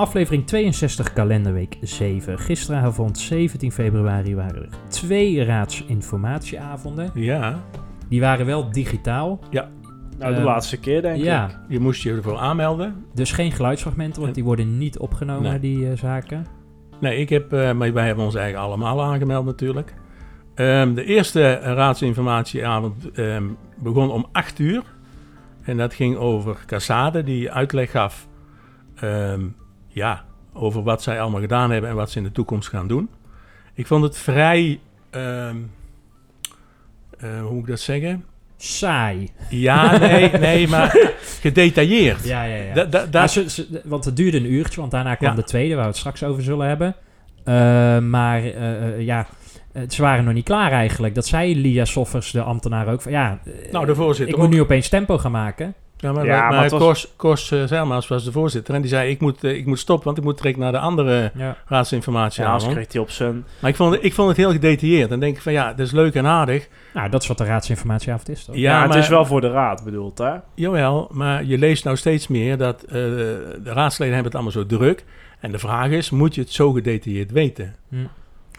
Aflevering 62, kalenderweek 7. Gisteravond, 17 februari, waren er twee raadsinformatieavonden. Ja, Die waren wel digitaal, Nou, de Eh, laatste keer denk ik. ja. je moest je ervoor aanmelden. Dus geen geluidsfragmenten, want die worden niet opgenomen, Nee. die eh, zaken. Nee, ik heb, eh, maar wij hebben ons eigenlijk allemaal aangemeld natuurlijk. Ehm, de eerste raadsinformatieavond ehm, begon om 8 uur. En dat ging over Cassade, die uitleg gaf ehm, ja, over wat zij allemaal gedaan hebben en wat ze in de toekomst gaan doen. Ik vond het vrij, ehm, eh, hoe moet ik dat zeggen? Saai. Ja, nee, nee, maar gedetailleerd. Ja, ja, ja. Da- da- Ja, daar- ze- ze- want het duurde een uurtje, want daarna kwam Ja. de tweede, waar we het straks over zullen hebben. Eh, maar eh, ja, ze waren nog niet klaar eigenlijk. Dat zei Lia Soffers, de ambtenaar, ook. Van, ja, nou, de voorzitter ik moet nu opeens tempo gaan maken. Ja, maar, Ja, maar, Kors, Kors Zijlmaas was de voorzitter. En die zei, ik moet, eh, ik moet stoppen, want ik moet direct naar de andere Ja. raadsinformatie Ja, anders kreeg hij op zijn... Maar ik vond, het- ik vond het heel gedetailleerd. Dan denk ik van, ja, dat is leuk en aardig. Nou, dat is wat de raadsinformatieavond is, toch? Ja, Ja, het is wel voor de raad bedoeld, hè? Jawel, maar je leest nou steeds meer dat eh, de raadsleden hebben het allemaal zo druk. En de vraag is, moet je het zo gedetailleerd weten? Hm.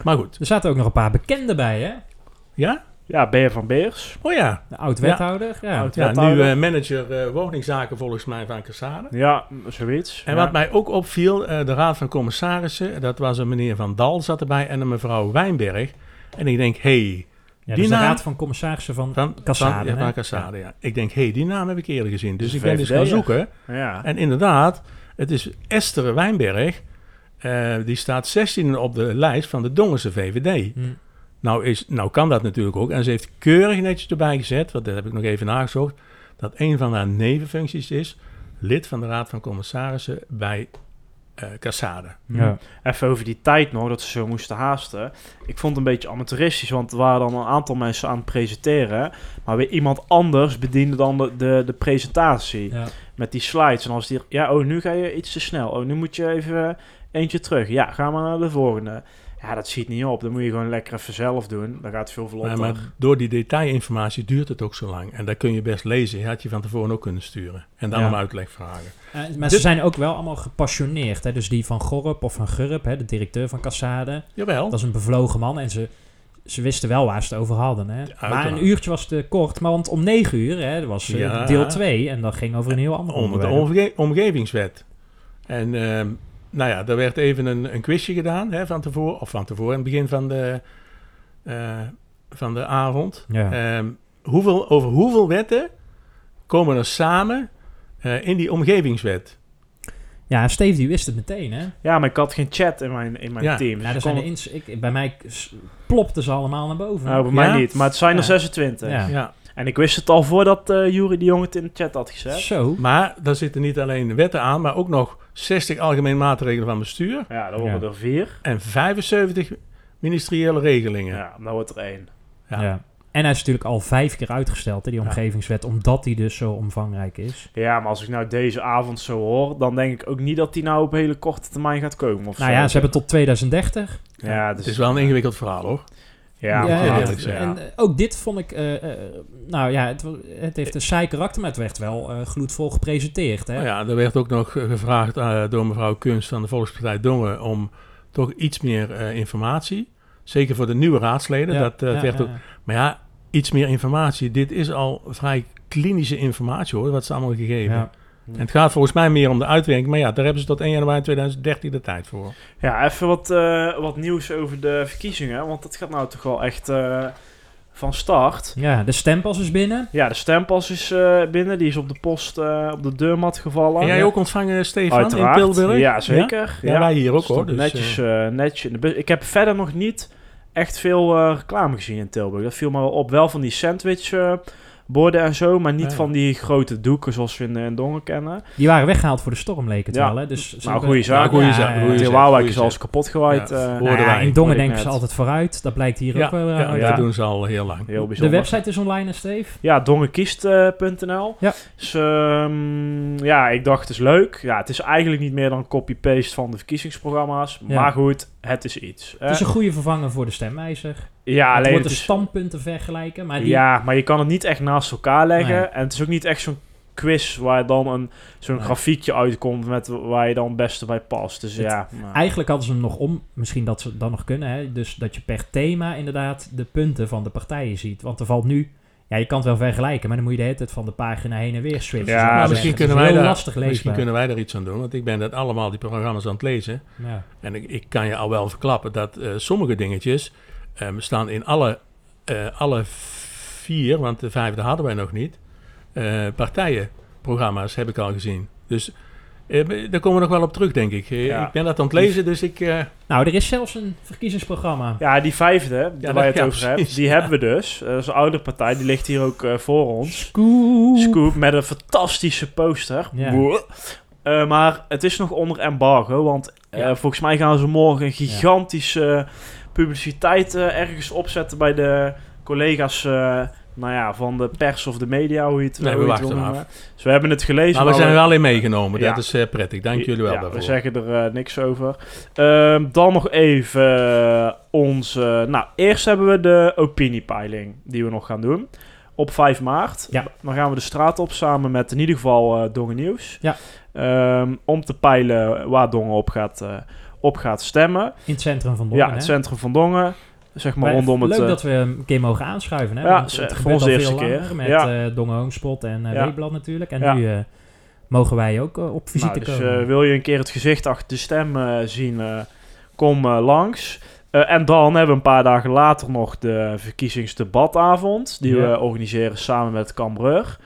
Maar goed, Er zaten ook nog een paar bekenden bij, hè? ja? Ja, Beer van Beers. Oh ja. De oud-wethouder. Ja. Oud- Ja, nu eh, manager eh, woningzaken volgens mij van Cassade. Ja, zoiets. En ja. wat mij ook opviel, eh, de raad van commissarissen, dat was een meneer Van Dal zat erbij en een mevrouw Wijnberg. En ik denk, hé, hey, Ja, die dus de naam- raad van commissarissen van... Van Cassade, Van, ja, hè? van Cassade, ja. Ik denk, hé, hey, die naam heb ik eerder gezien. Dus Dus ik ben dus gaan zoeken. Ja. En inderdaad, het is Esther Wijnberg. eh, die staat 16 op de lijst van de Dongense VVD. Hm. Nou, is, nou kan dat natuurlijk ook. En ze heeft keurig netjes erbij gezet, want dat heb ik nog even nagezocht, dat een van haar nevenfuncties is lid van de Raad van Commissarissen bij eh Cassade. Ja. Even over die tijd nog, dat ze zo moesten haasten. Ik vond het een beetje amateuristisch, want er waren dan een aantal mensen aan het presenteren. Maar weer iemand anders bediende dan de, de, de presentatie. Ja. Met die slides. En als die, ja, oh, nu ga je iets te snel. Oh, nu moet je even eentje terug. Ja, ga maar naar de volgende. Ja, dat schiet niet op. Dan moet je gewoon lekker even zelf doen. Dan gaat het veel vlotter. Maar, maar door die detailinformatie duurt het ook zo lang. En dat kun je best lezen. Je had je van tevoren ook kunnen sturen. En dan Ja. om uitleg vragen. Eh, maar ze zijn ook wel allemaal gepassioneerd. Hè? Dus die van Gorp of van Gurp, hè, de directeur van Cassade. Jawel. Dat is een bevlogen man en ze, ze wisten wel waar ze het over hadden. Hè? maar een uurtje was te kort. Maar want om negen uur hè, dat was eh, Ja. deel 2 en dat ging over een heel ander Onder de onderwerp. omge- omgevingswet. En ehm, nou ja, er werd even een, een quizje gedaan hè, van tevoren. Of van tevoren, in het begin van de, eh, van de avond. Ja. Ehm, hoeveel, over hoeveel wetten komen er samen eh, in die omgevingswet? ja, Steve die wist het meteen. Hè? Ja, maar ik had geen chat in mijn, in mijn Ja. team. Ja, Dus er ik zijn kon ins- ik, bij mij plopten ze allemaal naar boven. Nou, bij mij Ja? niet. Maar het zijn er Ja. 26. Ja. Ja. En ik wist het al voordat eh Jury de Jong het in de chat had gezet. Zo. Maar daar zitten niet alleen wetten aan, maar ook nog 60 algemene maatregelen van bestuur. Ja, dan worden Ja. er vier. En 75 ministeriële regelingen. Ja, dan wordt er één. Ja. Ja. En hij is natuurlijk al vijf keer uitgesteld, hè, die Ja. omgevingswet, omdat die dus zo omvangrijk is. Ja, maar als ik nou deze avond zo hoor, dan denk ik ook niet dat die nou op hele korte termijn gaat komen. Of Nou zo. ja, ze hebben tot 2030. Ja, dus, Het is wel een ingewikkeld verhaal hoor. Ja. En eh, ook dit vond ik, eh, eh, nou ja, het, het heeft een saai karakter, maar het werd wel gloedvol gepresenteerd. Hè? Nou ja, er werd ook nog gevraagd door mevrouw Kunst van de Volkspartij Dongen om toch iets meer informatie. Zeker voor de nieuwe raadsleden. Dat werd ook, maar ja, iets meer informatie. Dit is al vrij klinische informatie hoor, wat ze allemaal gegeven. En het gaat volgens mij meer om de uitwerking. Maar ja, daar hebben ze tot 1 januari 2013 de tijd voor. Ja, even wat, eh, wat nieuws over de verkiezingen. Want dat gaat nou toch wel echt eh, van start. Ja, de stempas is binnen. Ja, de stempas is eh, binnen. Die is op de post, eh, op de deurmat gevallen. En jij ja. ook ontvangen, Stefan, Uiteraard. in Tilburg? Ja, zeker. Ja, wij hier ook, hoor, dus, netjes, eh, netjes in de bus. Ik heb verder nog niet echt veel eh, reclame gezien in Tilburg. Dat viel me wel op. Wel van die sandwich eh, borden en zo, maar niet Ja. van die grote doeken zoals we in, in Dongen kennen. Die waren weggehaald voor de storm, leek het Ja. wel. Hè? Dus Nou, goede zaak. Ja, zaak. De Waalwijk goeie is als zet. kapot gewaaid. Ja. eh, Hoorden Nou in Dongen denken net. ze altijd vooruit. Dat blijkt hier Ja, ook wel ja, uit. dat Ja. doen ze al heel lang. heel De bijzonder. website is online, Steve? Ja, dongenkiest.nl. Ja. Dus, ehm, ja, ik dacht het is leuk. Ja, het is eigenlijk niet meer dan copy-paste van de verkiezingsprogramma's. Ja. Maar goed, het is iets. Het is Eh, een goede vervanger voor de stemwijzer. Ja, het alleen wordt het de is- standpunten vergelijken. Maar die, Ja, maar je kan het niet echt naast elkaar leggen. Nee. En het is ook niet echt zo'n quiz waar dan een, zo'n Nee. grafiekje uitkomt met waar je dan het beste bij past. Dus Het- ja, nou. Eigenlijk hadden ze hem nog om, misschien dat ze dan nog kunnen. Hè? Dus dat je per thema inderdaad de punten van de partijen ziet. Want er valt nu, ja, je kan het wel vergelijken, maar dan moet je de hele tijd van de pagina heen en weer switchen. Ja, zeggen. misschien kunnen, wij daar, lastig leesbaar. misschien kunnen wij daar iets aan doen. Want ik ben dat allemaal die programma's aan het lezen. Ja. En ik, ik kan je al wel verklappen dat eh, sommige dingetjes eh, staan in alle, eh, alle vier, want de vijfde hadden wij nog niet, eh, partijenprogramma's heb ik al gezien. Dus eh, daar komen we nog wel op terug, denk ik. Ja. Ik ben dat aan het lezen, dus ik... eh, Nou, er is zelfs een verkiezingsprogramma. ja, die vijfde, Ja, waar je het ja, over hebt, precies. die hebben we dus. Dat is een oude partij, die ligt hier ook voor ons. Scoop. Scoop met een fantastische poster. Eh, maar het is nog onder embargo, want eh, Ja. volgens mij gaan ze morgen een gigantische publiciteit eh, ergens opzetten bij de collega's eh, nou ja, van de pers of de media, hoe je het, Nee, hoe je het wil af. noemen. Dus we hebben het gelezen. maar we zijn er wel in meegenomen, Ja. dat is eh, prettig. Dank jullie wel ja, daarvoor. We zeggen er niks over. Ehm, dan nog even onze... Nou, eerst hebben we de opiniepeiling die we nog gaan doen. Op 5 maart. Ja. Dan gaan we de straat op samen met in ieder geval eh Dongen Nieuws. Ja. Ehm, om te peilen waar Dongen op gaat, eh, op gaat stemmen. In het centrum van Dongen. ja, het centrum van Dongen. Zeg maar, Maar rondom leuk het... eh, dat we een keer mogen aanschuiven. Hè? Ja, Want het voor ons eerste keer. Met Ja. eh Dongen Homespot en uh, Ja. Natuurlijk. En Ja. nu mogen wij ook op visite Nou, dus komen. wil je een keer het gezicht achter de stem zien, kom langs. En dan hebben we een paar dagen later nog de verkiezingsdebatavond. Die Ja. we organiseren samen met Cambreur.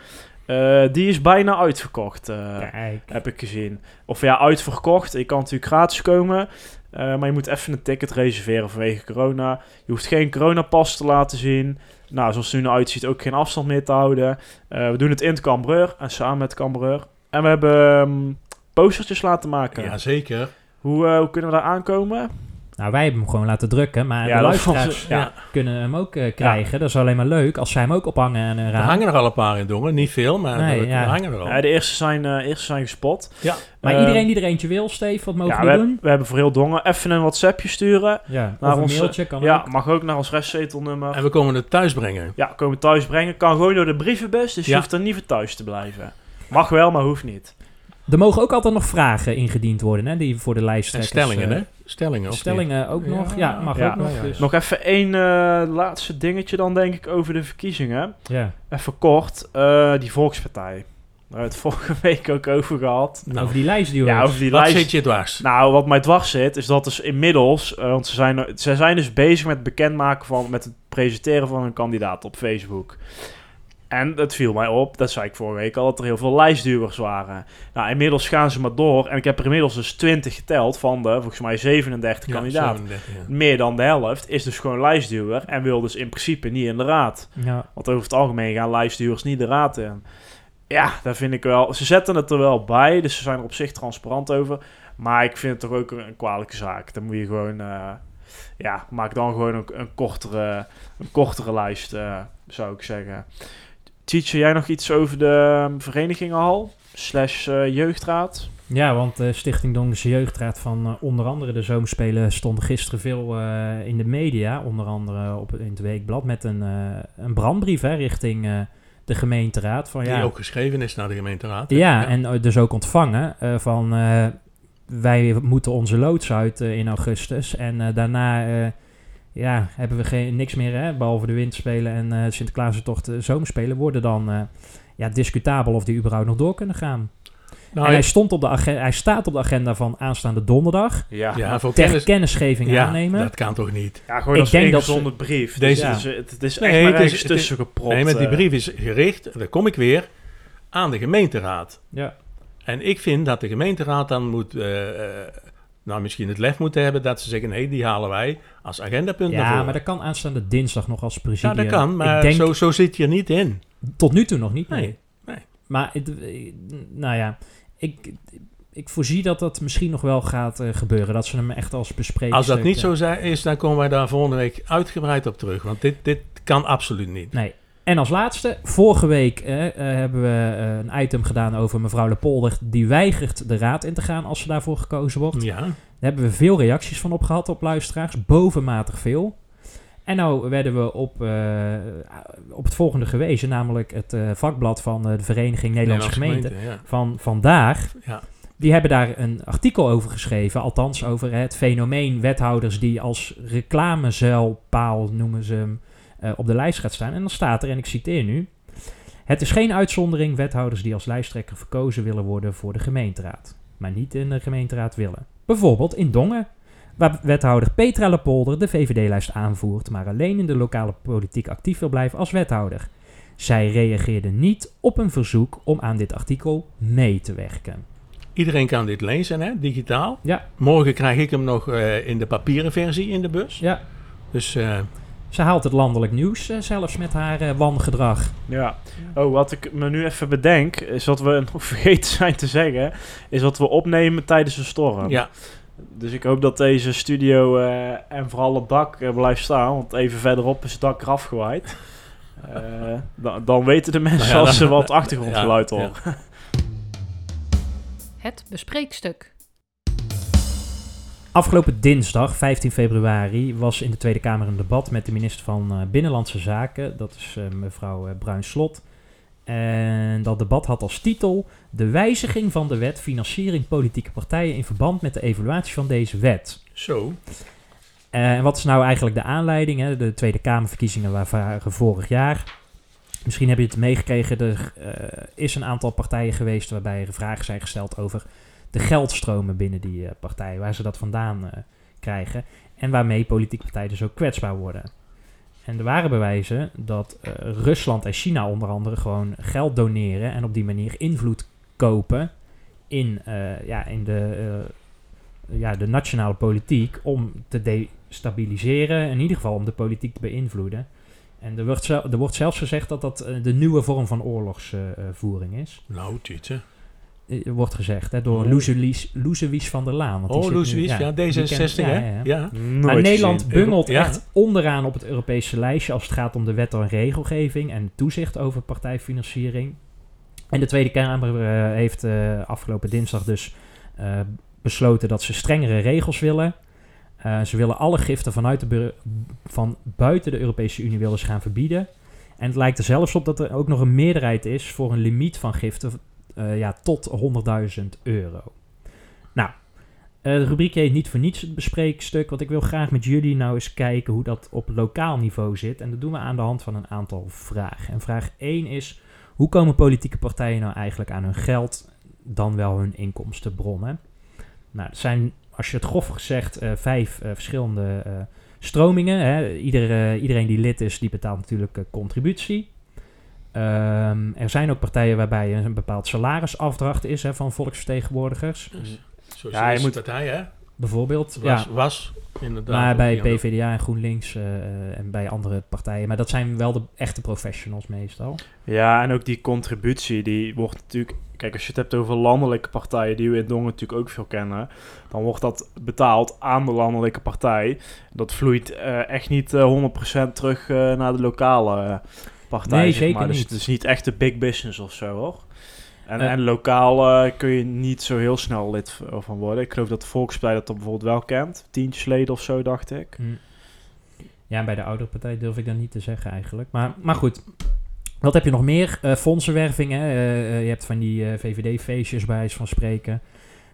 Eh, die is bijna uitverkocht, eh, Kijk. heb ik gezien. Of ja, uitverkocht. Je kan natuurlijk gratis komen. eh, maar je moet even een ticket reserveren vanwege corona. Je hoeft geen coronapas te laten zien. Nou, zoals het er nu uitziet, ook geen afstand meer te houden. Eh, we doen het in het Cambreur en samen met Cambreur. En we hebben ehm, postertjes laten maken. Ja, zeker. Hoe, hoe kunnen we daar aankomen? Nou, wij hebben hem gewoon laten drukken. Maar Ja, de luisteraars ja. kunnen hem ook eh, krijgen. Dat is alleen maar leuk als zij hem ook ophangen en een Er hangen er al een paar in Dongen. Niet veel, maar Nee, er, ja. er hangen er al. Ja, de eerste zijn, eh, eerste zijn gespot. Maar Eh, iedereen die er eentje wil, Steve, wat mogen ja, we we, doen? we hebben voor heel Dongen even een WhatsAppje sturen. Ja, Naar of een ons, mailtje kan ja, ook. mag ook naar ons restzetelnummer. En we komen het thuis brengen. Ja, komen thuis brengen. Kan gewoon door de brievenbus, dus je Ja. hoeft er niet voor thuis te blijven. Mag wel, maar hoeft niet. Er mogen ook altijd nog vragen ingediend worden, hè, die voor de En stellingen, eh, hè? Stellingen, of niet? Stellingen ook nog. Ja, mag Ja. ook nog. Dus, Nog even één eh, laatste dingetje dan, denk ik, over de verkiezingen. ja. Even kort. eh, die Volkspartij. Daar hebben we het vorige week ook over gehad. Nou, over die lijstduwers. Ja, over die wat lijst. zit je dwars? Nou, wat mij dwars zit, is dat dus inmiddels... eh, want ze zijn, ze zijn dus bezig met het bekendmaken van... met het presenteren van hun kandidaat op Facebook. En het viel mij op, dat zei ik vorige week al... dat er heel veel lijstduwers waren. Nou, inmiddels gaan ze maar door. En ik heb er inmiddels dus 20 geteld van de, volgens mij, 37 Ja, kandidaten. 37, ja. Meer dan de helft is dus gewoon lijstduwer... en wil dus in principe niet in de raad. Ja. Want over het algemeen gaan lijstduwers niet de raad in. Ja, daar vind ik wel... Ze zetten het er wel bij, dus ze zijn er op zich transparant over. Maar ik vind het toch ook een, een kwalijke zaak. Dan moet je gewoon... eh, ja, maak dan gewoon een, een, kortere, een kortere lijst, eh, zou ik zeggen. Tietje, jij nog iets over de um, verenigingenhal? Slash eh, jeugdraad? Ja, want de Stichting Dongense Jeugdraad van eh, onder andere de Zomerspelen stonden gisteren veel eh, in de media. Onder andere op, in het Weekblad met een, eh, een brandbrief hè, richting eh, de gemeenteraad. Van, Die ja, ook geschreven is naar de gemeenteraad. hè? ja, en eh, dus ook ontvangen eh, van eh, wij moeten onze loods uit eh, in augustus. En eh, daarna eh, ja, hebben we geen, niks meer, hè, behalve de winterspelen en eh Sinterklaasentocht uh, zomerspelen. Worden dan eh, ja, discutabel of die überhaupt nog door kunnen gaan. Nou, en hij, stond op de agenda, hij staat op de agenda van aanstaande donderdag. Ja, ja, voor Ter kennis... kennisgeving Ja, aannemen. dat kan toch niet? ja gewoon Ik als denk dat ingezonde brief. Deze- Dus het is, het is Nee, echt maar het is- ergens het is- tussen gepropt. nee, maar die eh. brief is gericht, en daar kom ik weer, aan de gemeenteraad. Ja. En ik vind dat de gemeenteraad dan moet, eh, eh, nou misschien het lef moeten hebben dat ze zeggen, nee, die halen wij als agendapunt naar Ja, voren. maar dat kan aanstaande dinsdag nog als ja, presidium. dat kan, maar denk, zo, zo zit je er niet in. Tot nu toe nog niet, nee. Nee, nee. Maar, het, eh, nou ja, ik, ik voorzie dat dat misschien nog wel gaat eh, gebeuren. Dat ze hem echt als bespreken. Als dat niet zo is, dan komen wij daar volgende week uitgebreid op terug. Want dit, dit kan absoluut niet. Nee. En als laatste, vorige week eh, eh, hebben we eh, een item gedaan over mevrouw Lepolder. Die weigert de raad in te gaan als ze daarvoor gekozen wordt. Ja, Daar hebben we veel reacties van op gehad op luisteraars. Bovenmatig veel. En nou werden we op, op het volgende gewezen. Namelijk het vakblad van de Vereniging Nederlandse Gemeenten. ja. Van vandaag. Ja. Die hebben daar een artikel over geschreven. Althans over het fenomeen wethouders die als reclamezuilpaal, noemen ze hem, eh, op de lijst gaat staan. En dan staat er, en ik citeer nu... Het is geen uitzondering wethouders die als lijsttrekker verkozen willen worden voor de gemeenteraad. Maar niet in de gemeenteraad willen. Bijvoorbeeld in Dongen, waar wethouder Petra Lepolder de VVD-lijst aanvoert, maar alleen in de lokale politiek actief wil blijven als wethouder. Zij reageerde niet op een verzoek om aan dit artikel mee te werken. Iedereen kan dit lezen, hè, digitaal. Ja. Morgen krijg ik hem nog eh, in de papieren versie in de bus. Ja, Dus eh, ze haalt het landelijk nieuws eh, zelfs met haar eh, wangedrag. Ja. Oh, wat ik me nu even bedenk, is wat we nog vergeten zijn te zeggen, is wat we opnemen tijdens een storm. ja, Dus ik hoop dat deze studio eh, en vooral het dak blijft staan, want even verderop is het dak eraf gewaaid. Eh, dan, dan weten de mensen Nou ja, als ze wat achtergrondgeluid ja, horen. Het bespreekstuk. Afgelopen dinsdag, 15 februari, was in de Tweede Kamer een debat met de minister van eh, Binnenlandse Zaken. Dat is eh, mevrouw eh, Bruin-Slot. En dat debat had als titel de wijziging van de wet financiering politieke partijen in verband met de evaluatie van deze wet. zo. En wat is nou eigenlijk de aanleiding? Hè? De Tweede Kamerverkiezingen waren vorig jaar. Misschien heb je het meegekregen. Er is een aantal partijen geweest waarbij er vragen zijn gesteld over de geldstromen binnen die eh, partijen. Waar ze dat vandaan eh, krijgen. En waarmee politieke partijen dus ook kwetsbaar worden. En er waren bewijzen dat eh, Rusland en China onder andere gewoon geld doneren. En op die manier invloed kopen in, ja, in de, ja, de nationale politiek. Om te destabiliseren. In ieder geval om de politiek te beïnvloeden. En er wordt, er wordt zelfs gezegd dat dat de nieuwe vorm van oorlogsvoering is. Nou. Eh, wordt gezegd hè, door Oh. Loesewies Loesewies van der Laan. want Oh, zit nu- Loes ja, die D66, ken- hè? ja, Maar Nederland bungelt echt onderaan op het Europese lijstje als het gaat om de wet en regelgeving en toezicht over partijfinanciering. En de Tweede Kamer eh, heeft eh, afgelopen dinsdag dus eh, besloten dat ze strengere regels willen. Eh, ze willen alle giften vanuit de van buiten de Europese Unie willen ze gaan verbieden. En het lijkt er zelfs op dat er ook nog een meerderheid is voor een limiet van giften eh, ja, tot 100.000 euro. Nou, eh, de rubriek heet niet voor niets het bespreekstuk, want ik wil graag met jullie nou eens kijken hoe dat op lokaal niveau zit. En dat doen we aan de hand van een aantal vragen. En vraag 1 is, hoe komen politieke partijen nou eigenlijk aan hun geld, dan wel hun inkomstenbronnen? Nou, er zijn, als je het grof gezegd, eh, vijf verschillende stromingen. Hè. Ieder, iedereen die lid is, die betaalt natuurlijk contributie. Ehm, er zijn ook partijen waarbij een bepaald salarisafdracht is hè, van volksvertegenwoordigers. Socialistische moet- partij, hè? Bijvoorbeeld. Was, ja, was inderdaad. maar bij PvdA en GroenLinks eh, eh, en bij andere partijen. Maar dat zijn wel de echte professionals meestal. Ja, en ook die contributie, die wordt natuurlijk... Kijk, als je het hebt over landelijke partijen, die we in Dongen natuurlijk ook veel kennen, dan wordt dat betaald aan de landelijke partij. Dat vloeit eh, echt niet eh, 100% terug eh, naar de lokale eh, partij, Nee, zeker maar. Dus niet. het is niet echt de big business of zo, hoor. En, Eh. en lokaal eh, kun je niet zo heel snel lid v- van worden. Ik geloof dat de Volkspartij dat dan bijvoorbeeld wel kent. Tientjes leden of zo, dacht ik. Hm. Ja, bij de oudere partij durf ik dat niet te zeggen eigenlijk. Maar, maar goed, wat heb je nog meer? Eh fondsenwervingen. eh, eh, je hebt van die eh, VVD-feestjes bij wijze van spreken.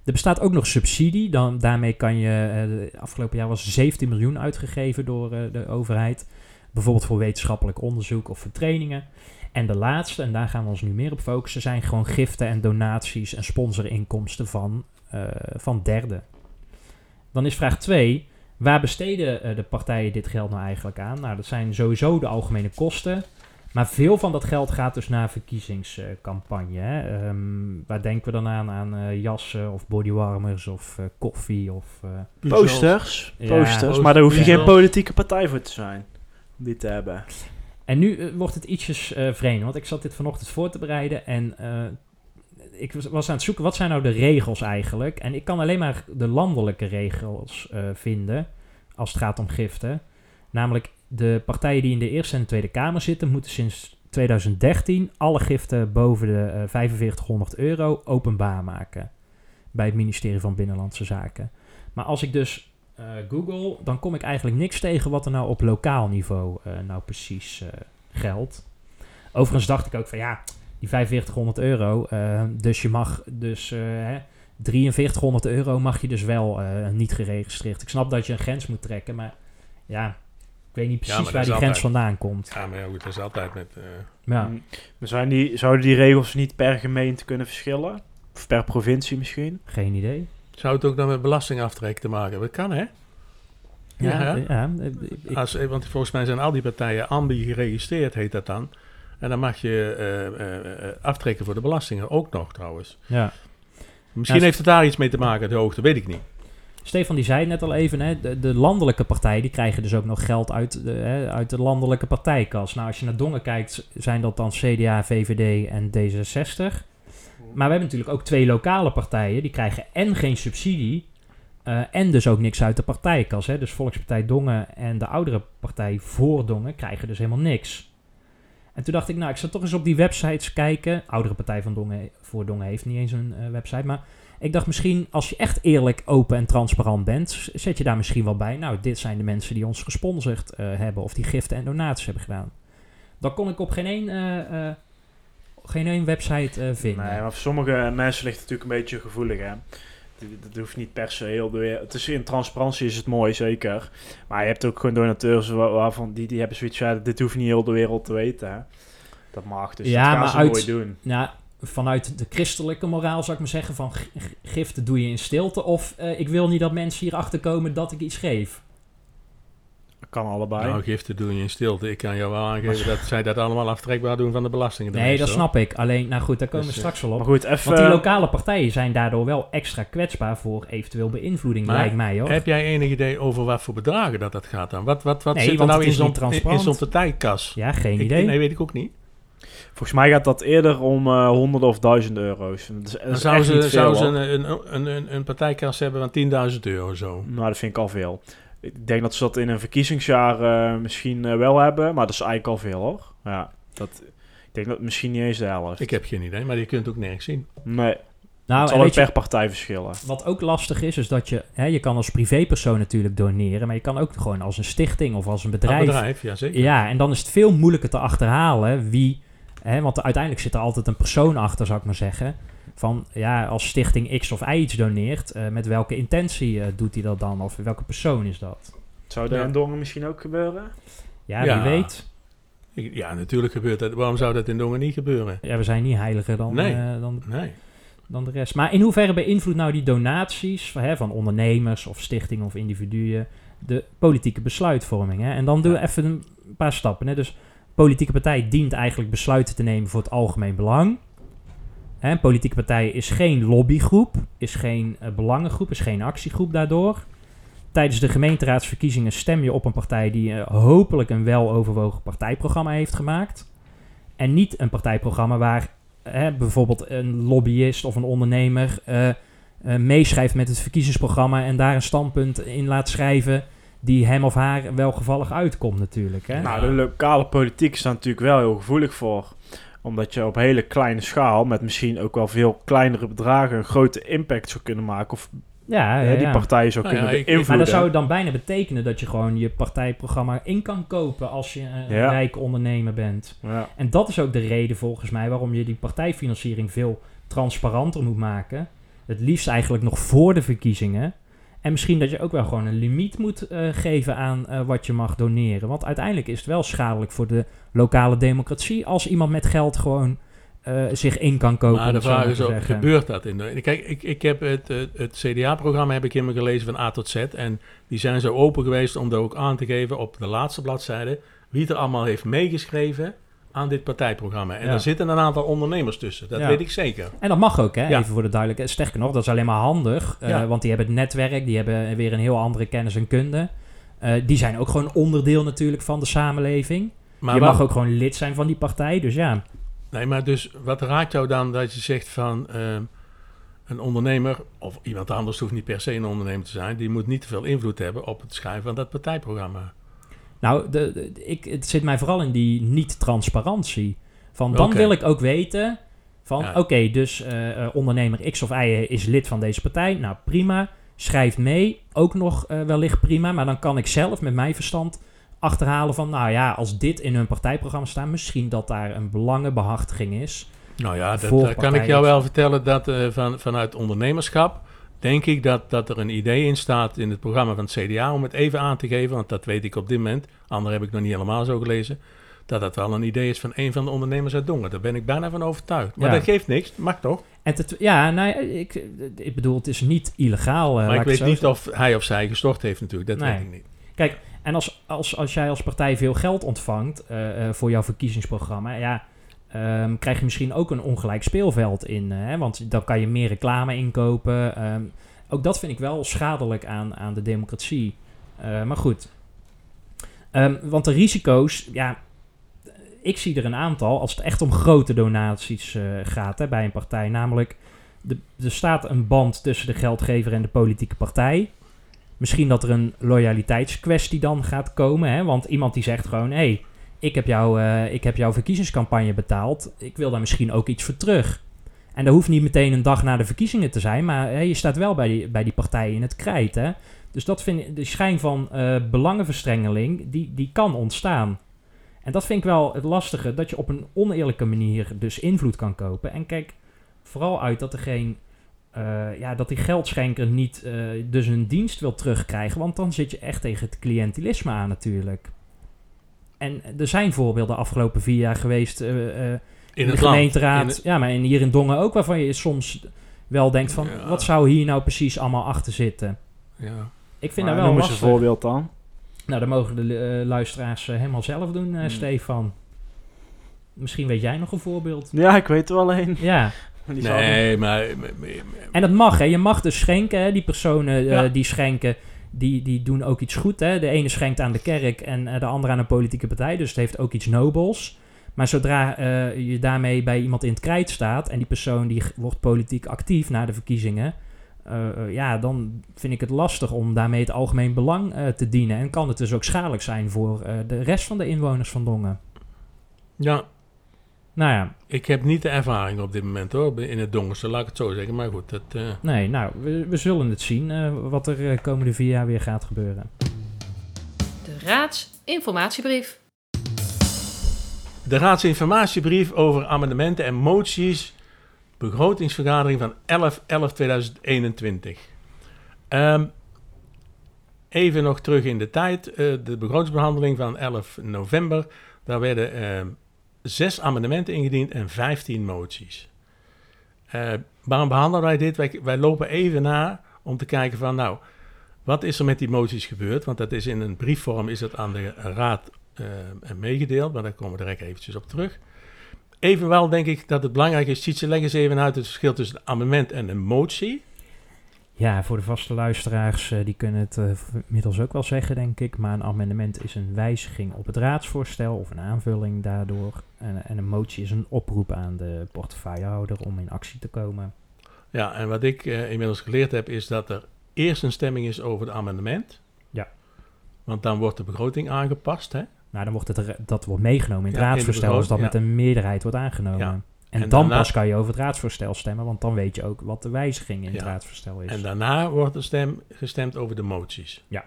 Er bestaat ook nog subsidie. Dan, daarmee kan je... eh, de afgelopen jaar was 17 miljoen uitgegeven door eh, de overheid. Bijvoorbeeld voor wetenschappelijk onderzoek of voor trainingen. En de laatste, en daar gaan we ons nu meer op focussen... zijn gewoon giften en donaties en sponsorinkomsten van, eh, van derden. Dan is vraag 2... Waar besteden eh, de partijen dit geld nou eigenlijk aan? Nou, dat zijn sowieso de algemene kosten. Maar veel van dat geld gaat dus naar verkiezingscampagne. hè. Ehm, waar denken we dan aan? Aan eh, jassen of bodywarmers of eh, koffie of... eh, Posters. Ja, posters. Maar daar hoef je geen politieke partij voor te zijn. Die te hebben. En nu eh, wordt het ietsjes eh, vreemd, want ik zat dit vanochtend voor te bereiden en eh, ik was, aan het zoeken, wat zijn nou de regels eigenlijk? En ik kan alleen maar de landelijke regels vinden als het gaat om giften. Namelijk, de partijen die in de Eerste en Tweede Kamer zitten, moeten sinds 2013 alle giften boven de eh 4500 euro openbaar maken. Bij het ministerie van Binnenlandse Zaken. Maar als ik dus eh, google, dan kom ik eigenlijk niks tegen wat er nou op lokaal niveau eh, nou precies eh, geldt. Overigens dacht ik ook van ja, die 4500 euro, eh, dus je mag dus eh, hè, 4300 euro mag je dus wel eh, niet geregistreerd. Ik snap dat je een grens moet trekken, maar ja, ik weet niet precies waar die grens altijd- vandaan komt. Ja, maar ja, goed, dat is altijd met... eh, Ja. Mm. Maar zijn die, zouden die regels niet per gemeente kunnen verschillen? Of per provincie misschien? Geen idee. Zou het ook dan met belastingaftrek te maken hebben? Dat kan, hè? Ja, Ja, eh, ja, eh, Als, eh, want volgens mij zijn al die partijen ambi geregistreerd, heet dat dan. En dan mag je aftrekken voor de belastingen ook nog, trouwens. ja. Misschien Ja, heeft het daar iets mee te maken, de hoogte, weet ik niet. Stefan die zei het net al even, hè, de, de landelijke partijen die krijgen dus ook nog geld uit de, hè, uit de landelijke partijkas. Nou, als je naar Dongen kijkt, zijn dat dan CDA, VVD en D66. Maar we hebben natuurlijk ook twee lokale partijen, die krijgen en geen subsidie eh, en dus ook niks uit de partijkas. Hè. Dus Volkspartij Dongen en de oudere partij voor Dongen krijgen dus helemaal niks. En toen dacht ik, nou, ik zal toch eens op die websites kijken. Oudere partij van Dongen voor Dongen heeft niet eens een eh, website, maar ik dacht misschien, als je echt eerlijk, open en transparant bent, zet je daar misschien wel bij. Nou, dit zijn de mensen die ons gesponsord eh, hebben of die giften en donaties hebben gedaan. Dan kon ik op geen één, geen één website eh, vinden. Nee, maar voor sommige mensen ligt het natuurlijk een beetje gevoelig, hè. Dat- hoeft niet per se heel de wereld. Het is in transparantie is het mooi, zeker. Maar je hebt ook gewoon donateurs wa- waarvan die, die hebben zoiets van, ja, dit hoeft niet heel de wereld te weten, hè. Dat mag, dus Ja, dat gaan ze uit- mooi doen. Nou, vanuit de christelijke moraal zou ik maar zeggen van giften doe je in stilte. Of eh, ik wil niet dat mensen hierachter komen dat ik iets geef. Kan allebei. Nou, giften doen je in stilte. Ik kan jou wel aangeven dat zij dat allemaal aftrekbaar doen van de belastingen. Nee, dat snap ik. Alleen, nou goed, daar komen we Dus, eh, straks wel maar op. goed, even... Want die lokale partijen zijn daardoor wel extra kwetsbaar voor eventueel beïnvloeding, Maar lijkt mij hoor. Heb jij enig idee over wat voor bedragen dat dat gaat dan? Wat, wat, wat Nee, zit er nou in is zo'n in, zo'n partijkas? Ja, geen Ik- idee. nee, weet ik ook niet. Volgens mij gaat dat eerder om eh honderden of duizenden euro's. Dat is, dat Dan is zouden ze, zouden ze een, een, een, een, een partijkas hebben van 10.000 euro zo. Nou, dat vind ik al veel. Ik denk dat ze dat in een verkiezingsjaar eh, misschien eh, wel hebben, maar dat is eigenlijk al veel hoor. Ja, dat, ik denk dat misschien niet eens de helft. Ik heb geen idee, maar je kunt het ook nergens zien. Nee, Nou, het zal ook per partij verschillen. wat ook lastig is, is dat je, hè, je kan als privépersoon natuurlijk doneren, maar je kan ook gewoon als een stichting of als een bedrijf. Bedrijf, bedrijf ja zeker. Ja, en dan is het veel moeilijker te achterhalen wie, hè, want uiteindelijk zit er altijd een persoon achter, zou ik maar zeggen. Van ja, als stichting X of Y iets doneert, eh, met welke intentie eh, doet hij dat dan? Of welke persoon is dat? Zou dat Ja. in Dongen misschien ook gebeuren? Ja, Ja. wie weet. Ja, natuurlijk gebeurt dat. Waarom zou dat in Dongen niet gebeuren? Ja, we zijn niet heiliger dan, Nee. eh, dan, Nee. dan de rest. Maar in hoeverre beïnvloedt nou die donaties van, hè, van ondernemers of stichtingen of individuen de politieke besluitvorming? Hè? En dan doen we Ja. even een paar stappen. Hè? Dus politieke partij dient eigenlijk besluiten te nemen voor het algemeen belang. Een politieke partij is geen lobbygroep, is geen eh, belangengroep, is geen actiegroep daardoor. Tijdens de gemeenteraadsverkiezingen stem je op een partij die eh, hopelijk een weloverwogen partijprogramma heeft gemaakt. En niet een partijprogramma waar bijvoorbeeld een lobbyist of een ondernemer eh, meeschrijft met het verkiezingsprogramma en daar een standpunt in laat schrijven die hem of haar welgevallig uitkomt natuurlijk. Hè? Nou, de lokale politiek is daar natuurlijk wel heel gevoelig voor. Omdat je op hele kleine schaal, met misschien ook wel veel kleinere bedragen, een grote impact zou kunnen maken. Of ja, ja, die ja. partijen zou Nou kunnen ja, beïnvloeden. Maar dat zou het dan bijna betekenen dat je gewoon je partijprogramma in kan kopen als je een Ja. rijk ondernemer bent. Ja. En dat is ook de reden volgens mij waarom je die partijfinanciering veel transparanter moet maken. Het liefst eigenlijk nog voor de verkiezingen. En misschien dat je ook wel gewoon een limiet moet eh, geven aan eh, wat je mag doneren. Want uiteindelijk is het wel schadelijk voor de lokale democratie als iemand met geld gewoon eh, zich in kan kopen. Maar de het vraag is ook, gebeurt dat in de... Kijk, ik, ik heb het, het, het CDA-programma heb ik helemaal gelezen van A tot Z. En die zijn zo open geweest om daar ook aan te geven op de laatste bladzijde... wie er allemaal heeft meegeschreven aan dit partijprogramma. En Ja. daar zitten een aantal ondernemers tussen. Dat Ja. weet ik zeker. En dat mag ook, hè? Ja. even voor de duidelijkheid. Sterker nog, dat is alleen maar handig. eh. Want die hebben het netwerk, die hebben weer een heel andere kennis en kunde. Eh, die zijn ook gewoon onderdeel natuurlijk van de samenleving. Maar je wat- mag ook gewoon lid zijn van die partij, dus ja. Nee, maar dus wat raakt jou dan dat je zegt van een ondernemer, of iemand anders hoeft niet per se een ondernemer te zijn, die moet niet te veel invloed hebben op het schrijven van dat partijprogramma. Nou, de, de- ik, het zit mij vooral in die niet-transparantie. Van dan wil ik ook weten van, Ja. oké, dus eh, eh, ondernemer X of Y is lid van deze partij. Nou, prima. Schrijft mee, ook nog eh, wellicht prima. Maar dan kan ik zelf met mijn verstand achterhalen van, nou ja, als dit in hun partijprogramma staat, misschien dat daar een belangenbehartiging is. Nou ja, dat, kan ik jou wel vertellen dat van, vanuit ondernemerschap denk ik dat, dat er een idee in staat in het programma van het CDA om het even aan te geven, want dat weet ik op dit moment, ander heb ik nog niet helemaal zo gelezen, dat dat wel een idee is van een van de ondernemers uit Dongen. Daar ben ik bijna van overtuigd. Maar Ja. dat geeft niks, mag toch? En te ja, nou, ja, ik, ik bedoel, het is niet illegaal. eh, maar ik weet niet of hij of zij gestort heeft natuurlijk, dat Nee. weet ik niet. En als, als, als jij als partij veel geld ontvangt eh, eh, voor jouw verkiezingsprogramma, ja, ehm, krijg je misschien ook een ongelijk speelveld in. eh, hè, want dan kan je meer reclame inkopen. ehm, ook dat vind ik wel schadelijk aan, aan de democratie. Eh, maar goed. Ehm, want de risico's, ja, ik zie er een aantal als het echt om grote donaties eh, gaat hè, bij een partij. Namelijk, de, er staat een band tussen de geldgever en de politieke partij. Misschien dat er een loyaliteitskwestie dan gaat komen. Hè? Want iemand die zegt gewoon... hé, hey, ik, heb jou, eh, ik heb jouw verkiezingscampagne betaald. Ik wil daar misschien ook iets voor terug. En dat hoeft niet meteen een dag na de verkiezingen te zijn... maar je staat wel bij die, bij die partij in het krijt. Hè? Dus dat vind ik, de schijn van eh, belangenverstrengeling... Die, die kan ontstaan. En dat vind ik wel het lastige... dat je op een oneerlijke manier dus invloed kan kopen. En kijk vooral uit dat er geen eh, ja, dat die geldschenker niet dus een dienst wil terugkrijgen. Want dan zit je echt tegen het cliëntelisme aan natuurlijk. En er zijn voorbeelden de afgelopen vier jaar geweest eh, eh, in, In de gemeenteraad. In het- Ja, maar in, hier in Dongen ook, waarvan je soms wel denkt van... Ja. wat zou hier nou precies allemaal achter zitten? ja. Ik vind Maar dat wel noem eens een lastig. voorbeeld dan. Nou, dat mogen de eh, luisteraars helemaal zelf doen, eh, Hmm. Stefan. Misschien weet jij nog een voorbeeld. Ja, ik weet er wel een. Ja, Nee, maar... maar- maar- En dat mag, hè. Je mag dus schenken, hè. Die personen Ja. die schenken, die, die doen ook iets goed, hè. De ene schenkt aan de kerk en eh, de andere aan een politieke partij. Dus het heeft ook iets nobels. Maar zodra eh, je daarmee bij iemand in het krijt staat... en die persoon die wordt politiek actief na de verkiezingen... eh, ja, dan vind ik het lastig om daarmee het algemeen belang te dienen. En kan het dus ook schadelijk zijn voor de rest van de inwoners van Dongen. ja, Nou ja, ik heb niet de ervaring op dit moment hoor, in het donkerste, laat ik het zo zeggen. Maar goed, dat... eh, nee, nou, we, we zullen het zien eh, wat er eh, komende vier jaar weer gaat gebeuren. De raadsinformatiebrief. De raadsinformatiebrief over amendementen en moties. Begrotingsvergadering van 11-11-2021. Ehm, even nog terug in de tijd. eh, de begrotingsbehandeling van 11 november. Daar werden ehm, zes amendementen ingediend en 15 moties. Eh, waarom behandelen wij dit? Wij, lopen even na om te kijken van nou, wat is er met die moties gebeurd? Want dat is in een briefvorm is dat aan de raad eh, meegedeeld, maar daar komen we direct eventjes op terug. Evenwel denk ik dat het belangrijk is, Tietje, leg eens even uit het verschil tussen een amendement en een motie. Ja, voor de vaste luisteraars, eh, die kunnen het eh, inmiddels ook wel zeggen, denk ik. Maar een amendement is een wijziging op het raadsvoorstel of een aanvulling daardoor. En, en een motie is een oproep aan de portefeuillehouder om in actie te komen. Ja, en wat ik eh, inmiddels geleerd heb, is dat er eerst een stemming is over het amendement. Ja. Want dan wordt de begroting aangepast, hè? Nou, dan wordt het dat wordt meegenomen in het Ja, raadsvoorstel als dat met een meerderheid wordt aangenomen. Ja. En, En dan daarna- pas kan je over het raadsvoorstel stemmen, want dan weet je ook wat de wijziging in het raadsvoorstel is. En daarna wordt er stem, gestemd over de moties. Ja.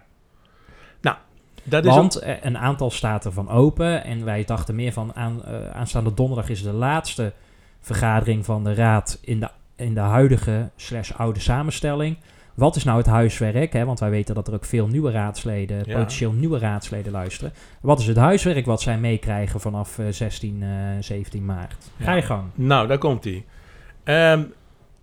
Nou, dat is Want eh, een aantal staat ervan open. En wij dachten meer van aan, eh, aanstaande donderdag is de laatste vergadering van de raad in de, in de huidige slash oude samenstelling. Wat is nou het huiswerk? Hè? Want wij weten dat er ook veel nieuwe raadsleden, Ja. potentieel nieuwe raadsleden luisteren. Wat is het huiswerk wat zij meekrijgen vanaf eh, 16, eh, 17 maart? Ga Ja. je gang. Nou, daar komt hij.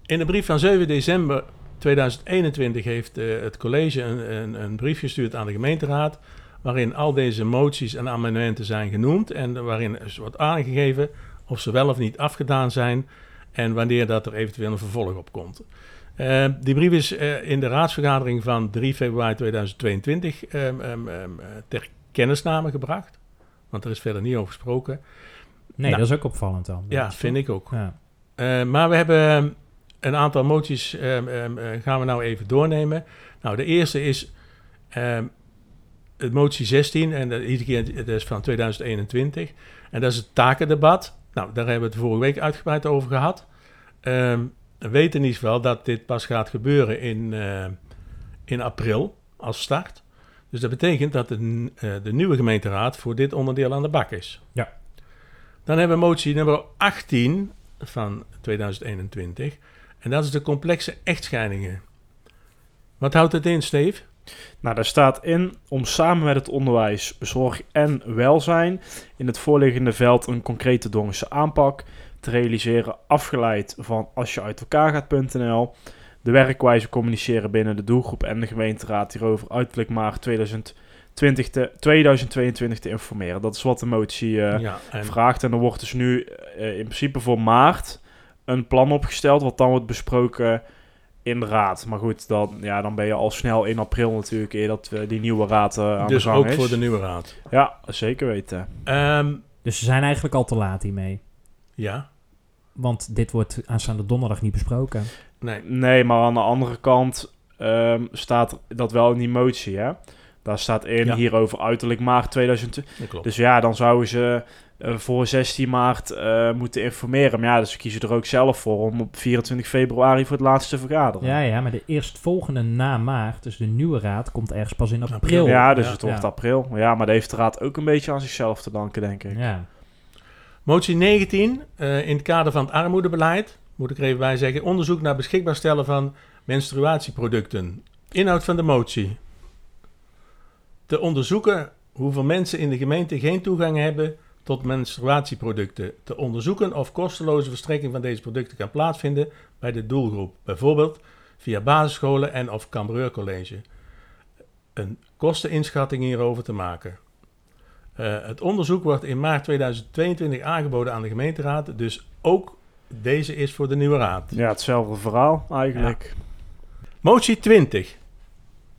in de brief van 7 december 2021 heeft eh, het college een, een, een brief gestuurd aan de gemeenteraad. Waarin al deze moties en amendementen zijn genoemd. En waarin dus wordt aangegeven of ze wel of niet afgedaan zijn. En wanneer dat er eventueel een vervolg op komt. Eh, die brief is eh, in de raadsvergadering van 3 februari 2022 ehm, ehm, ehm, eh, ter kennisname gebracht. want er is verder niet over gesproken. Nee, Nou. dat is ook opvallend dan. Ja, vind ik ook. Ja. Maar we hebben ehm, een aantal moties, ehm, ehm, eh, gaan we nou even doornemen. Nou, de eerste is ehm, het motie 16, en dat, iedere keer, dat is van 2021. En dat is het takendebat. Nou, daar hebben we het vorige week uitgebreid over gehad. Ehm, we weten in ieder geval dat dit pas gaat gebeuren in, eh, in april als start. Dus dat betekent dat de, eh, de nieuwe gemeenteraad voor dit onderdeel aan de bak is. Ja. Dan hebben we motie nummer 18 van 2021. En dat is de complexe echtscheidingen. Wat houdt het in, Steve? Nou, daar staat in om samen met het onderwijs, zorg en welzijn in het voorliggende veld een concrete Dongense aanpak te realiseren, afgeleid van als je uit elkaar gaat.nl. De werkwijze communiceren binnen de doelgroep en de gemeenteraad hierover uiterlijk maart 2020 te, 2022 te informeren. Dat is wat de motie eh, ja, en, vraagt. En er wordt dus nu eh, in principe voor maart een plan opgesteld, wat dan wordt besproken in de raad. Maar goed, dan, ja, dan ben je al snel in april natuurlijk, eer dat eh, die nieuwe raad aan dus de gang ook is. voor de nieuwe raad. Ja, zeker weten. Ehm, Dus ze zijn eigenlijk al te laat hiermee. ja, Want dit wordt aanstaande donderdag niet besproken. nee. Nee, maar aan de andere kant ehm, staat dat wel in die motie, hè? Daar staat in Ja. hierover uiterlijk maart 2020. Dat klopt. Dus ja, dan zouden ze eh, voor 16 maart eh, moeten informeren. Maar ja, dus ze kiezen er ook zelf voor om op 24 februari voor het laatste te vergaderen. Ja, ja, maar de eerstvolgende na maart, dus de nieuwe raad, komt ergens pas in april. April. Ja, dus Ja. het wordt Ja. april. Ja, maar dat heeft de raad ook een beetje aan zichzelf te danken, denk ik. Ja. Motie 19, eh, in het kader van het armoedebeleid, moet ik er even bij zeggen, onderzoek naar beschikbaar stellen van menstruatieproducten. Inhoud van de motie. Te onderzoeken hoeveel mensen in de gemeente geen toegang hebben tot menstruatieproducten. Te onderzoeken of kosteloze verstrekking van deze producten kan plaatsvinden bij de doelgroep. Bijvoorbeeld via basisscholen en of Cambreurcollege. Een kosteninschatting hierover te maken. Eh, het onderzoek wordt in maart 2022 aangeboden aan de gemeenteraad, dus ook deze is voor de nieuwe raad. Ja, hetzelfde verhaal eigenlijk. Motie 20.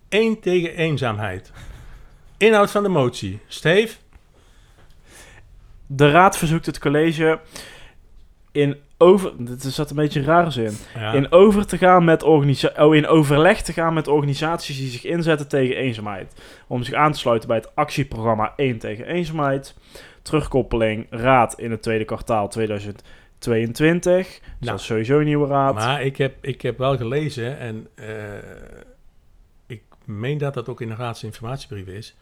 1 tegen eenzaamheid. Inhoud van de motie. Steve? De raad verzoekt het college in over... Dit is dat een beetje een rare zin. Ja. In, over te gaan met organisa- oh, in overleg te gaan met organisaties die zich inzetten tegen eenzaamheid. Om zich aan te sluiten bij het actieprogramma 1 tegen eenzaamheid. Terugkoppeling raad in het tweede kwartaal 2022. Dus Nou, dat is sowieso een nieuwe raad. Maar ik heb, ik heb wel gelezen en eh, ik meen dat dat ook in de raadsinformatiebrief is.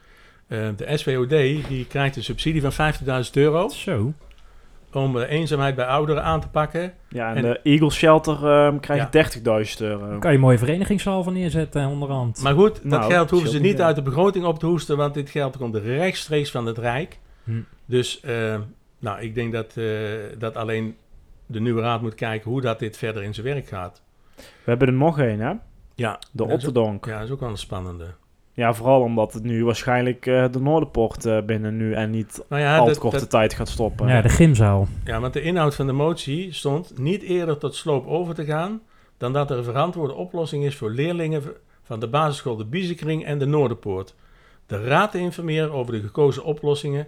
Eh, de SWOD die krijgt een subsidie van 50.000 euro Zo. Om de eenzaamheid bij ouderen aan te pakken. ja, en, en- de Eagle Shelter ehm Ja. krijgt 30.000 euro. Dan kan je een mooie verenigingshal van neerzetten onderhand. Maar goed, dat Nou, geld hoeven ze niet uit de begroting op te hoesten, want dit geld komt rechtstreeks van het Rijk. Hm. Dus eh, nou, ik denk dat, eh, dat alleen de nieuwe raad moet kijken hoe dat dit verder in zijn werk gaat. We hebben er nog één, hè? Ja, De Otterdonk. Ja, dat is ook wel een spannende. Ja, vooral omdat het nu waarschijnlijk eh, de Noorderpoort eh, binnen nu en niet Nou ja, al te dat- korte dat- tijd gaat stoppen. Ja, de gymzaal. ja, want de inhoud van de motie stond niet eerder tot sloop over te gaan dan dat er een verantwoorde oplossing is voor leerlingen van de basisschool de Biezenkring en de Noorderpoort. De raad te informeren over de gekozen oplossingen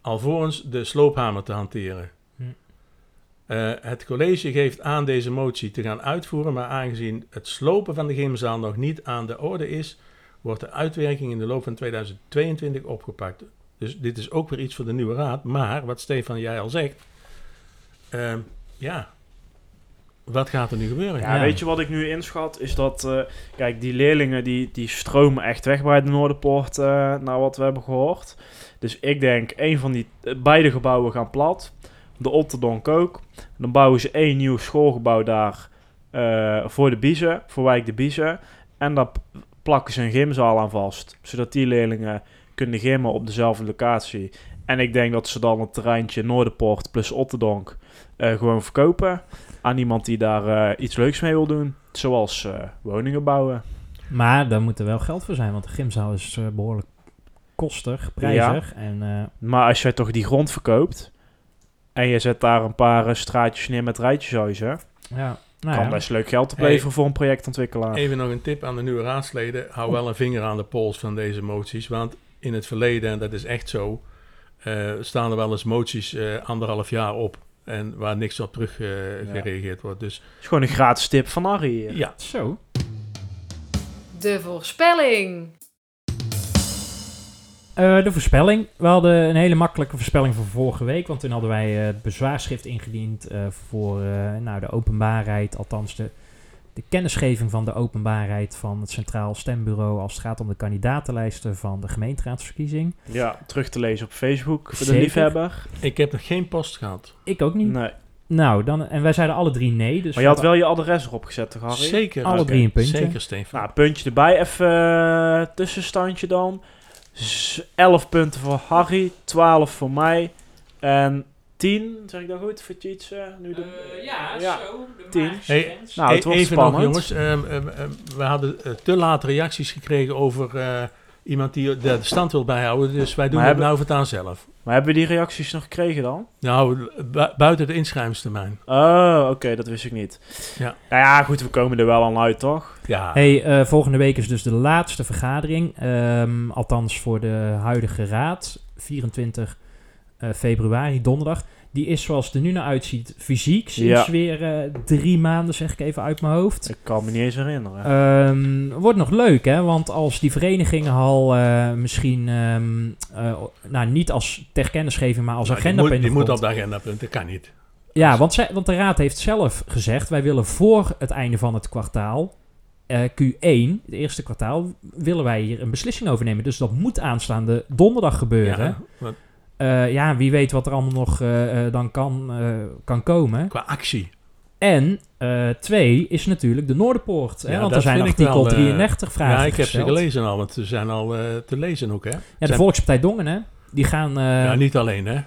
alvorens de sloophamer te hanteren. Hm. Eh, het college geeft aan deze motie te gaan uitvoeren, maar aangezien het slopen van de gymzaal nog niet aan de orde is, wordt de uitwerking in de loop van 2022 opgepakt. Dus dit is ook weer iets voor de nieuwe raad. Maar, wat Stefan jij al zegt, ehm, ja, wat gaat er nu gebeuren? Ja, weet je wat ik nu inschat? Is dat, eh, kijk, die leerlingen die, die stromen echt weg bij de Noorderpoort, eh naar wat we hebben gehoord. Dus ik denk, een van die, eh, beide gebouwen gaan plat. De Otterdonk ook. Dan bouwen ze één nieuw schoolgebouw daar voor de Biezen, voor wijk de Biezen. En daar plakken ze een gymzaal aan vast. Zodat die leerlingen kunnen gymmen op dezelfde locatie. En ik denk dat ze dan het terreintje Noorderpoort plus Otterdonk eh, gewoon verkopen aan iemand die daar eh, iets leuks mee wil doen. Zoals eh, woningen bouwen. Maar daar moet er wel geld voor zijn, want de gymzaal is eh, behoorlijk kostig, prijzig. En Maar als jij toch die grond verkoopt en je zet daar een paar straatjes neer met rijtjeshuizen, ja, nou kan ja. best leuk geld Hey. opleveren voor een projectontwikkelaar. Even nog een tip aan de nieuwe raadsleden. Hou wel een vinger aan de pols van deze moties. Want in het verleden, en dat is echt zo, eh, staan er wel eens moties eh, anderhalf jaar op en waar niks op terug eh, Ja. gereageerd wordt. Dus Het is gewoon een gratis tip van Harry. hier. ja, Zo. De voorspelling. Eh, de voorspelling. We hadden een hele makkelijke voorspelling van vorige week. Want toen hadden wij eh, het bezwaarschrift ingediend eh, voor eh, nou, de openbaarheid. Althans, de, de kennisgeving van de openbaarheid van het Centraal Stembureau. Als het gaat om de kandidatenlijsten van de gemeenteraadsverkiezing. Ja, terug te lezen op Facebook voor de liefhebber. ik heb nog geen post gehad. Ik ook niet. Nee. Nou, dan, en wij zeiden alle drie nee. Dus Maar je had wel je adres erop gezet, toch, Harry? Zeker. Alle drie een puntje. Zeker, Stefan. Nou, puntje erbij. Even tussenstandje dan. Z- 11 punten voor Harry, 12 voor mij. En 10, zeg ik dat goed, voor Tjitse? Nu de... ja, Ja. zo. De Tien. magische Hey, grens. Nou, het E- wordt Even spannend. nog, jongens. Ehm, ehm, ehm, we hadden eh, te laat reacties gekregen over eh, iemand die de stand wil bijhouden. Dus wij doen Maar het hebben- nou voortaan zelf. Maar hebben we die reacties nog gekregen dan? Nou, bu- buiten de inschrijvingstermijn. Oh, oké, dat wist ik niet. Ja. Nou ja, goed, we komen er wel aan uit, toch? Ja, Hey, eh, volgende week is dus de laatste vergadering. ehm, althans voor de huidige raad. 24 eh, februari, donderdag. Die is zoals het er nu naar uitziet fysiek. Sinds Ja. weer eh, drie maanden, zeg ik even uit mijn hoofd. Ik kan me niet eens herinneren. Ehm, wordt nog leuk, hè? Want als die verenigingen al eh, misschien, ehm, eh, nou niet als ter kennisgeving, maar als Nou, die agenda moet, die moet op de agendapunt. Dat kan niet. Ja, want, zij, want de raad heeft zelf gezegd, wij willen voor het einde van het kwartaal, eh, Q1, het eerste kwartaal, willen wij hier een beslissing over nemen. Dus dat moet aanstaande donderdag gebeuren. Ja, want Eh, ja, wie weet wat er allemaal nog eh, eh, dan kan, kan komen. qua actie. En twee is natuurlijk de Noorderpoort. Hè? Want er zijn artikel wel, eh, 33 vragen ja, ik heb ze gelezen al, want ze zijn al te lezen ook, hè? Ja, de Zijn- Volkspartij Dongen, hè? Die gaan... ja, niet alleen, hè?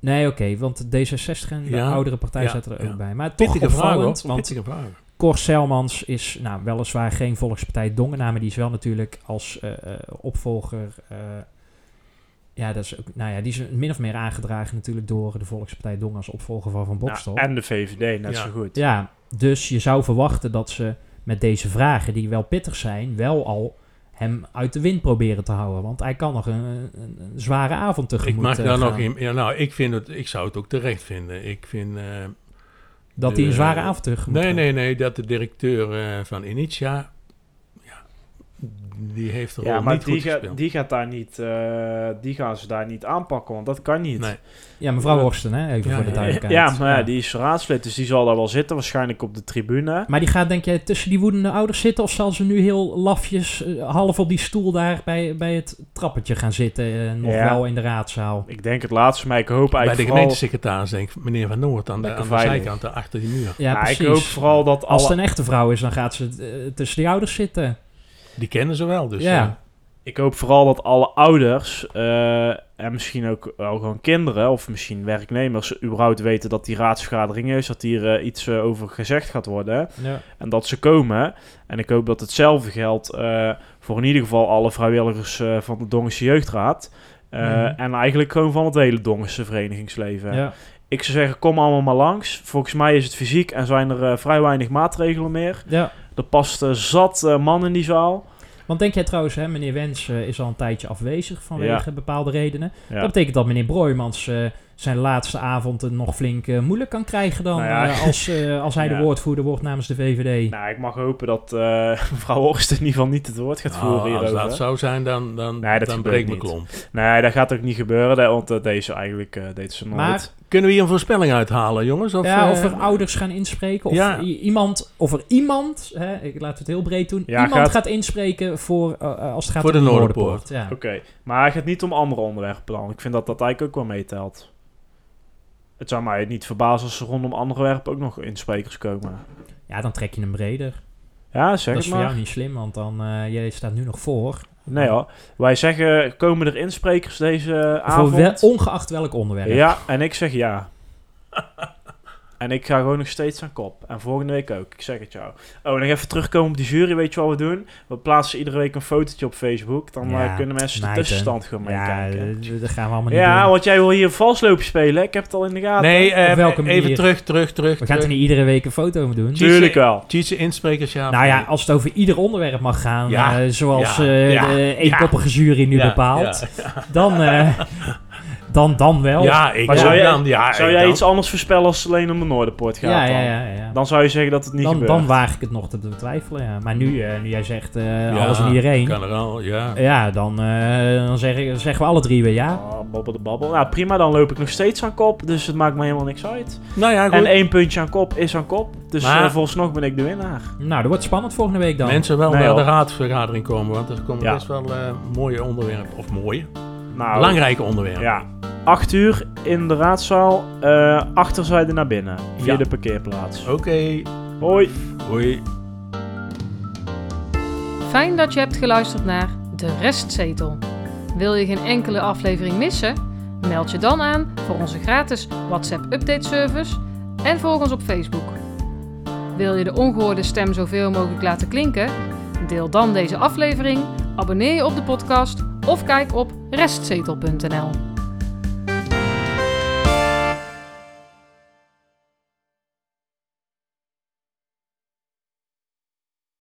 Nee, oké, want D66 en de Ja, oudere partij ja, zaten er ook bij. Maar toch Pittige vraag, opvallend, want vraag. Cor Selmans is nou, weliswaar geen Volkspartij Dongen, maar die is wel natuurlijk als opvolger. Ja, dat is ook, nou ja, die is min of meer aangedragen natuurlijk door de Volkspartij Dongen als opvolger van Van Bokstel. Nou, en de VVD, net Ja. zo goed. Ja, dus je zou verwachten dat ze met deze vragen, die wel pittig zijn, wel al hem uit de wind proberen te houden. Want hij kan nog een, een, een zware avond Ik tegemoet mag eh, daar nog gaan. in. Ja, nou, ik vind het. Ik zou het ook terecht vinden. Ik vind. eh, Dat hij een zware avond tegemoet Nee, gaat. nee, nee. Dat de directeur eh, van Initia. Die heeft er Ja, al maar niet die, goed ga- gespeeld. die, gaat daar niet, eh, die gaan ze daar niet aanpakken, want dat kan niet. Nee. Ja, mevrouw Horsten, hè, even Ja, voor de duidelijkheid. Ja, maar ja, die is raadslid, dus die zal daar wel zitten, waarschijnlijk op de tribune. Maar die gaat denk jij tussen die woedende ouders zitten... of zal ze nu heel lafjes eh, half op die stoel daar bij, bij het trappetje gaan zitten... eh, nog Ja. wel in de raadzaal? Ik denk het laatste, maar ik hoop Bij de eigenlijk vooral... gemeentesecretaris, denk ik, meneer Van Noord, aan de, aan de veilig. zijkant, daar achter die muur. Ja, Ja, ik precies. hoop vooral dat Als het een echte vrouw is, dan gaat ze tussen die ouders zitten. Die kennen ze wel, dus... ja. eh, Ik hoop vooral dat alle ouders eh, en misschien ook wel gewoon kinderen of misschien werknemers überhaupt weten dat die raadsvergadering is, dat hier eh, iets over gezegd gaat worden ja. en dat ze komen. En ik hoop dat hetzelfde geldt eh, voor in ieder geval alle vrijwilligers eh, van de Dongense Jeugdraad. Eh, Mhm. En eigenlijk gewoon van het hele Dongense verenigingsleven. Ja. Ik zou zeggen, kom allemaal maar langs. Volgens mij is het fysiek en zijn er eh, vrij weinig maatregelen meer. ja. Er past zat eh, man in die zaal. Want denk jij trouwens, hè, meneer Wens eh, is al een tijdje afwezig vanwege Ja. bepaalde redenen. Ja. Dat betekent dat meneer Broijmans eh, zijn laatste avond nog flink moeilijk kan krijgen dan... Nou ja. eh, als, eh, als hij de woordvoerder wordt namens de VVD. Nou, ik mag hopen dat eh, mevrouw Horst in ieder geval niet het woord gaat voeren nou, als hierover. dat zou zijn, dan, dan, Nee, dat dan breekt mijn klomp. Nee, dat gaat ook niet gebeuren, want deze eigenlijk eh deed ze nooit. Maar Kunnen we hier een voorspelling uithalen, jongens? Of, ja, eh, of er ouders gaan inspreken. Of, Ja. iemand, of er iemand, hè, ik laat het heel breed doen, Ja, iemand gaat, gaat- inspreken voor, eh, eh, als het gaat Voor om de de Noorderpoort. Noorderpoort. Ja. Oké, maar het gaat niet om andere onderwerpen dan. Ik vind dat dat eigenlijk ook wel meetelt. Het zou mij niet verbazen als er rondom andere werpen ook nog insprekers komen. ja, dan trek je hem breder. Ja, zeg dat is voor jou niet slim, want dan, eh jij staat nu nog voor. Nee hoor. Wij zeggen, komen er insprekers deze Voor avond? wel- ongeacht welk onderwerp. Ja, en ik zeg ja. en ik ga gewoon nog steeds aan kop. En volgende week ook. Ik zeg het jou. Oh, nog even terugkomen op die jury. Weet je wat we doen? We plaatsen iedere week een fotootje op Facebook. Dan Ja, eh, kunnen mensen de tussenstand gewoon Ja, meekijken. eh, dat gaan we allemaal niet Ja, doen. want jij wil hier valsloopje spelen. Ik heb het al in de gaten. Nee, eh, Op welke even terug, terug, terug. We gaan er niet iedere week een foto mee doen. Tuurlijk wel. Tjitse insprekers, ja. Nou ja, als het over ieder onderwerp mag gaan, Ja, eh, zoals ja, eh, ja, de eenkoppige jury nu Ja, bepaalt, ja. dan, eh, dan, dan wel. Ja, ik Maar zou jij- dan, ja, Zou jij dan. iets anders voorspellen als het alleen om de Noorderpoort gaat ja, dan? ja, ja, ja. Dan zou je zeggen dat het niet dan, gebeurt. dan waag ik het nog te betwijfelen, ja. Maar nu, eh, nu jij zegt eh, Ja, alles en iedereen, Kan er al, ja. ja, dan, eh, dan zeg ik- zeggen we alle drie weer ja. Oh, babbel de babbel. Nou, prima, dan loop ik nog steeds aan kop. Dus het maakt me helemaal niks uit. Nou ja, goed. En één puntje aan kop is aan kop. Dus Maar- volgens ben ik de winnaar. Nou, dat wordt spannend volgende week dan. Mensen wel Nee, naar de hoor. raadsvergadering komen, want er komen Ja. best wel eh, mooie onderwerpen. Of mooie, Nou, belangrijke onderwerpen. Ja. 8 uur in de raadzaal. eh achterzijde naar binnen. Via Ja. de parkeerplaats. Oké, Hoi. hoi. Fijn dat je hebt geluisterd naar De Restzetel. Wil je geen enkele aflevering missen? Meld je dan aan voor onze gratis WhatsApp update service en volg ons op Facebook. Wil je de ongehoorde stem zoveel mogelijk laten klinken? Deel dan deze aflevering, abonneer je op de podcast of kijk op restzetel.nl.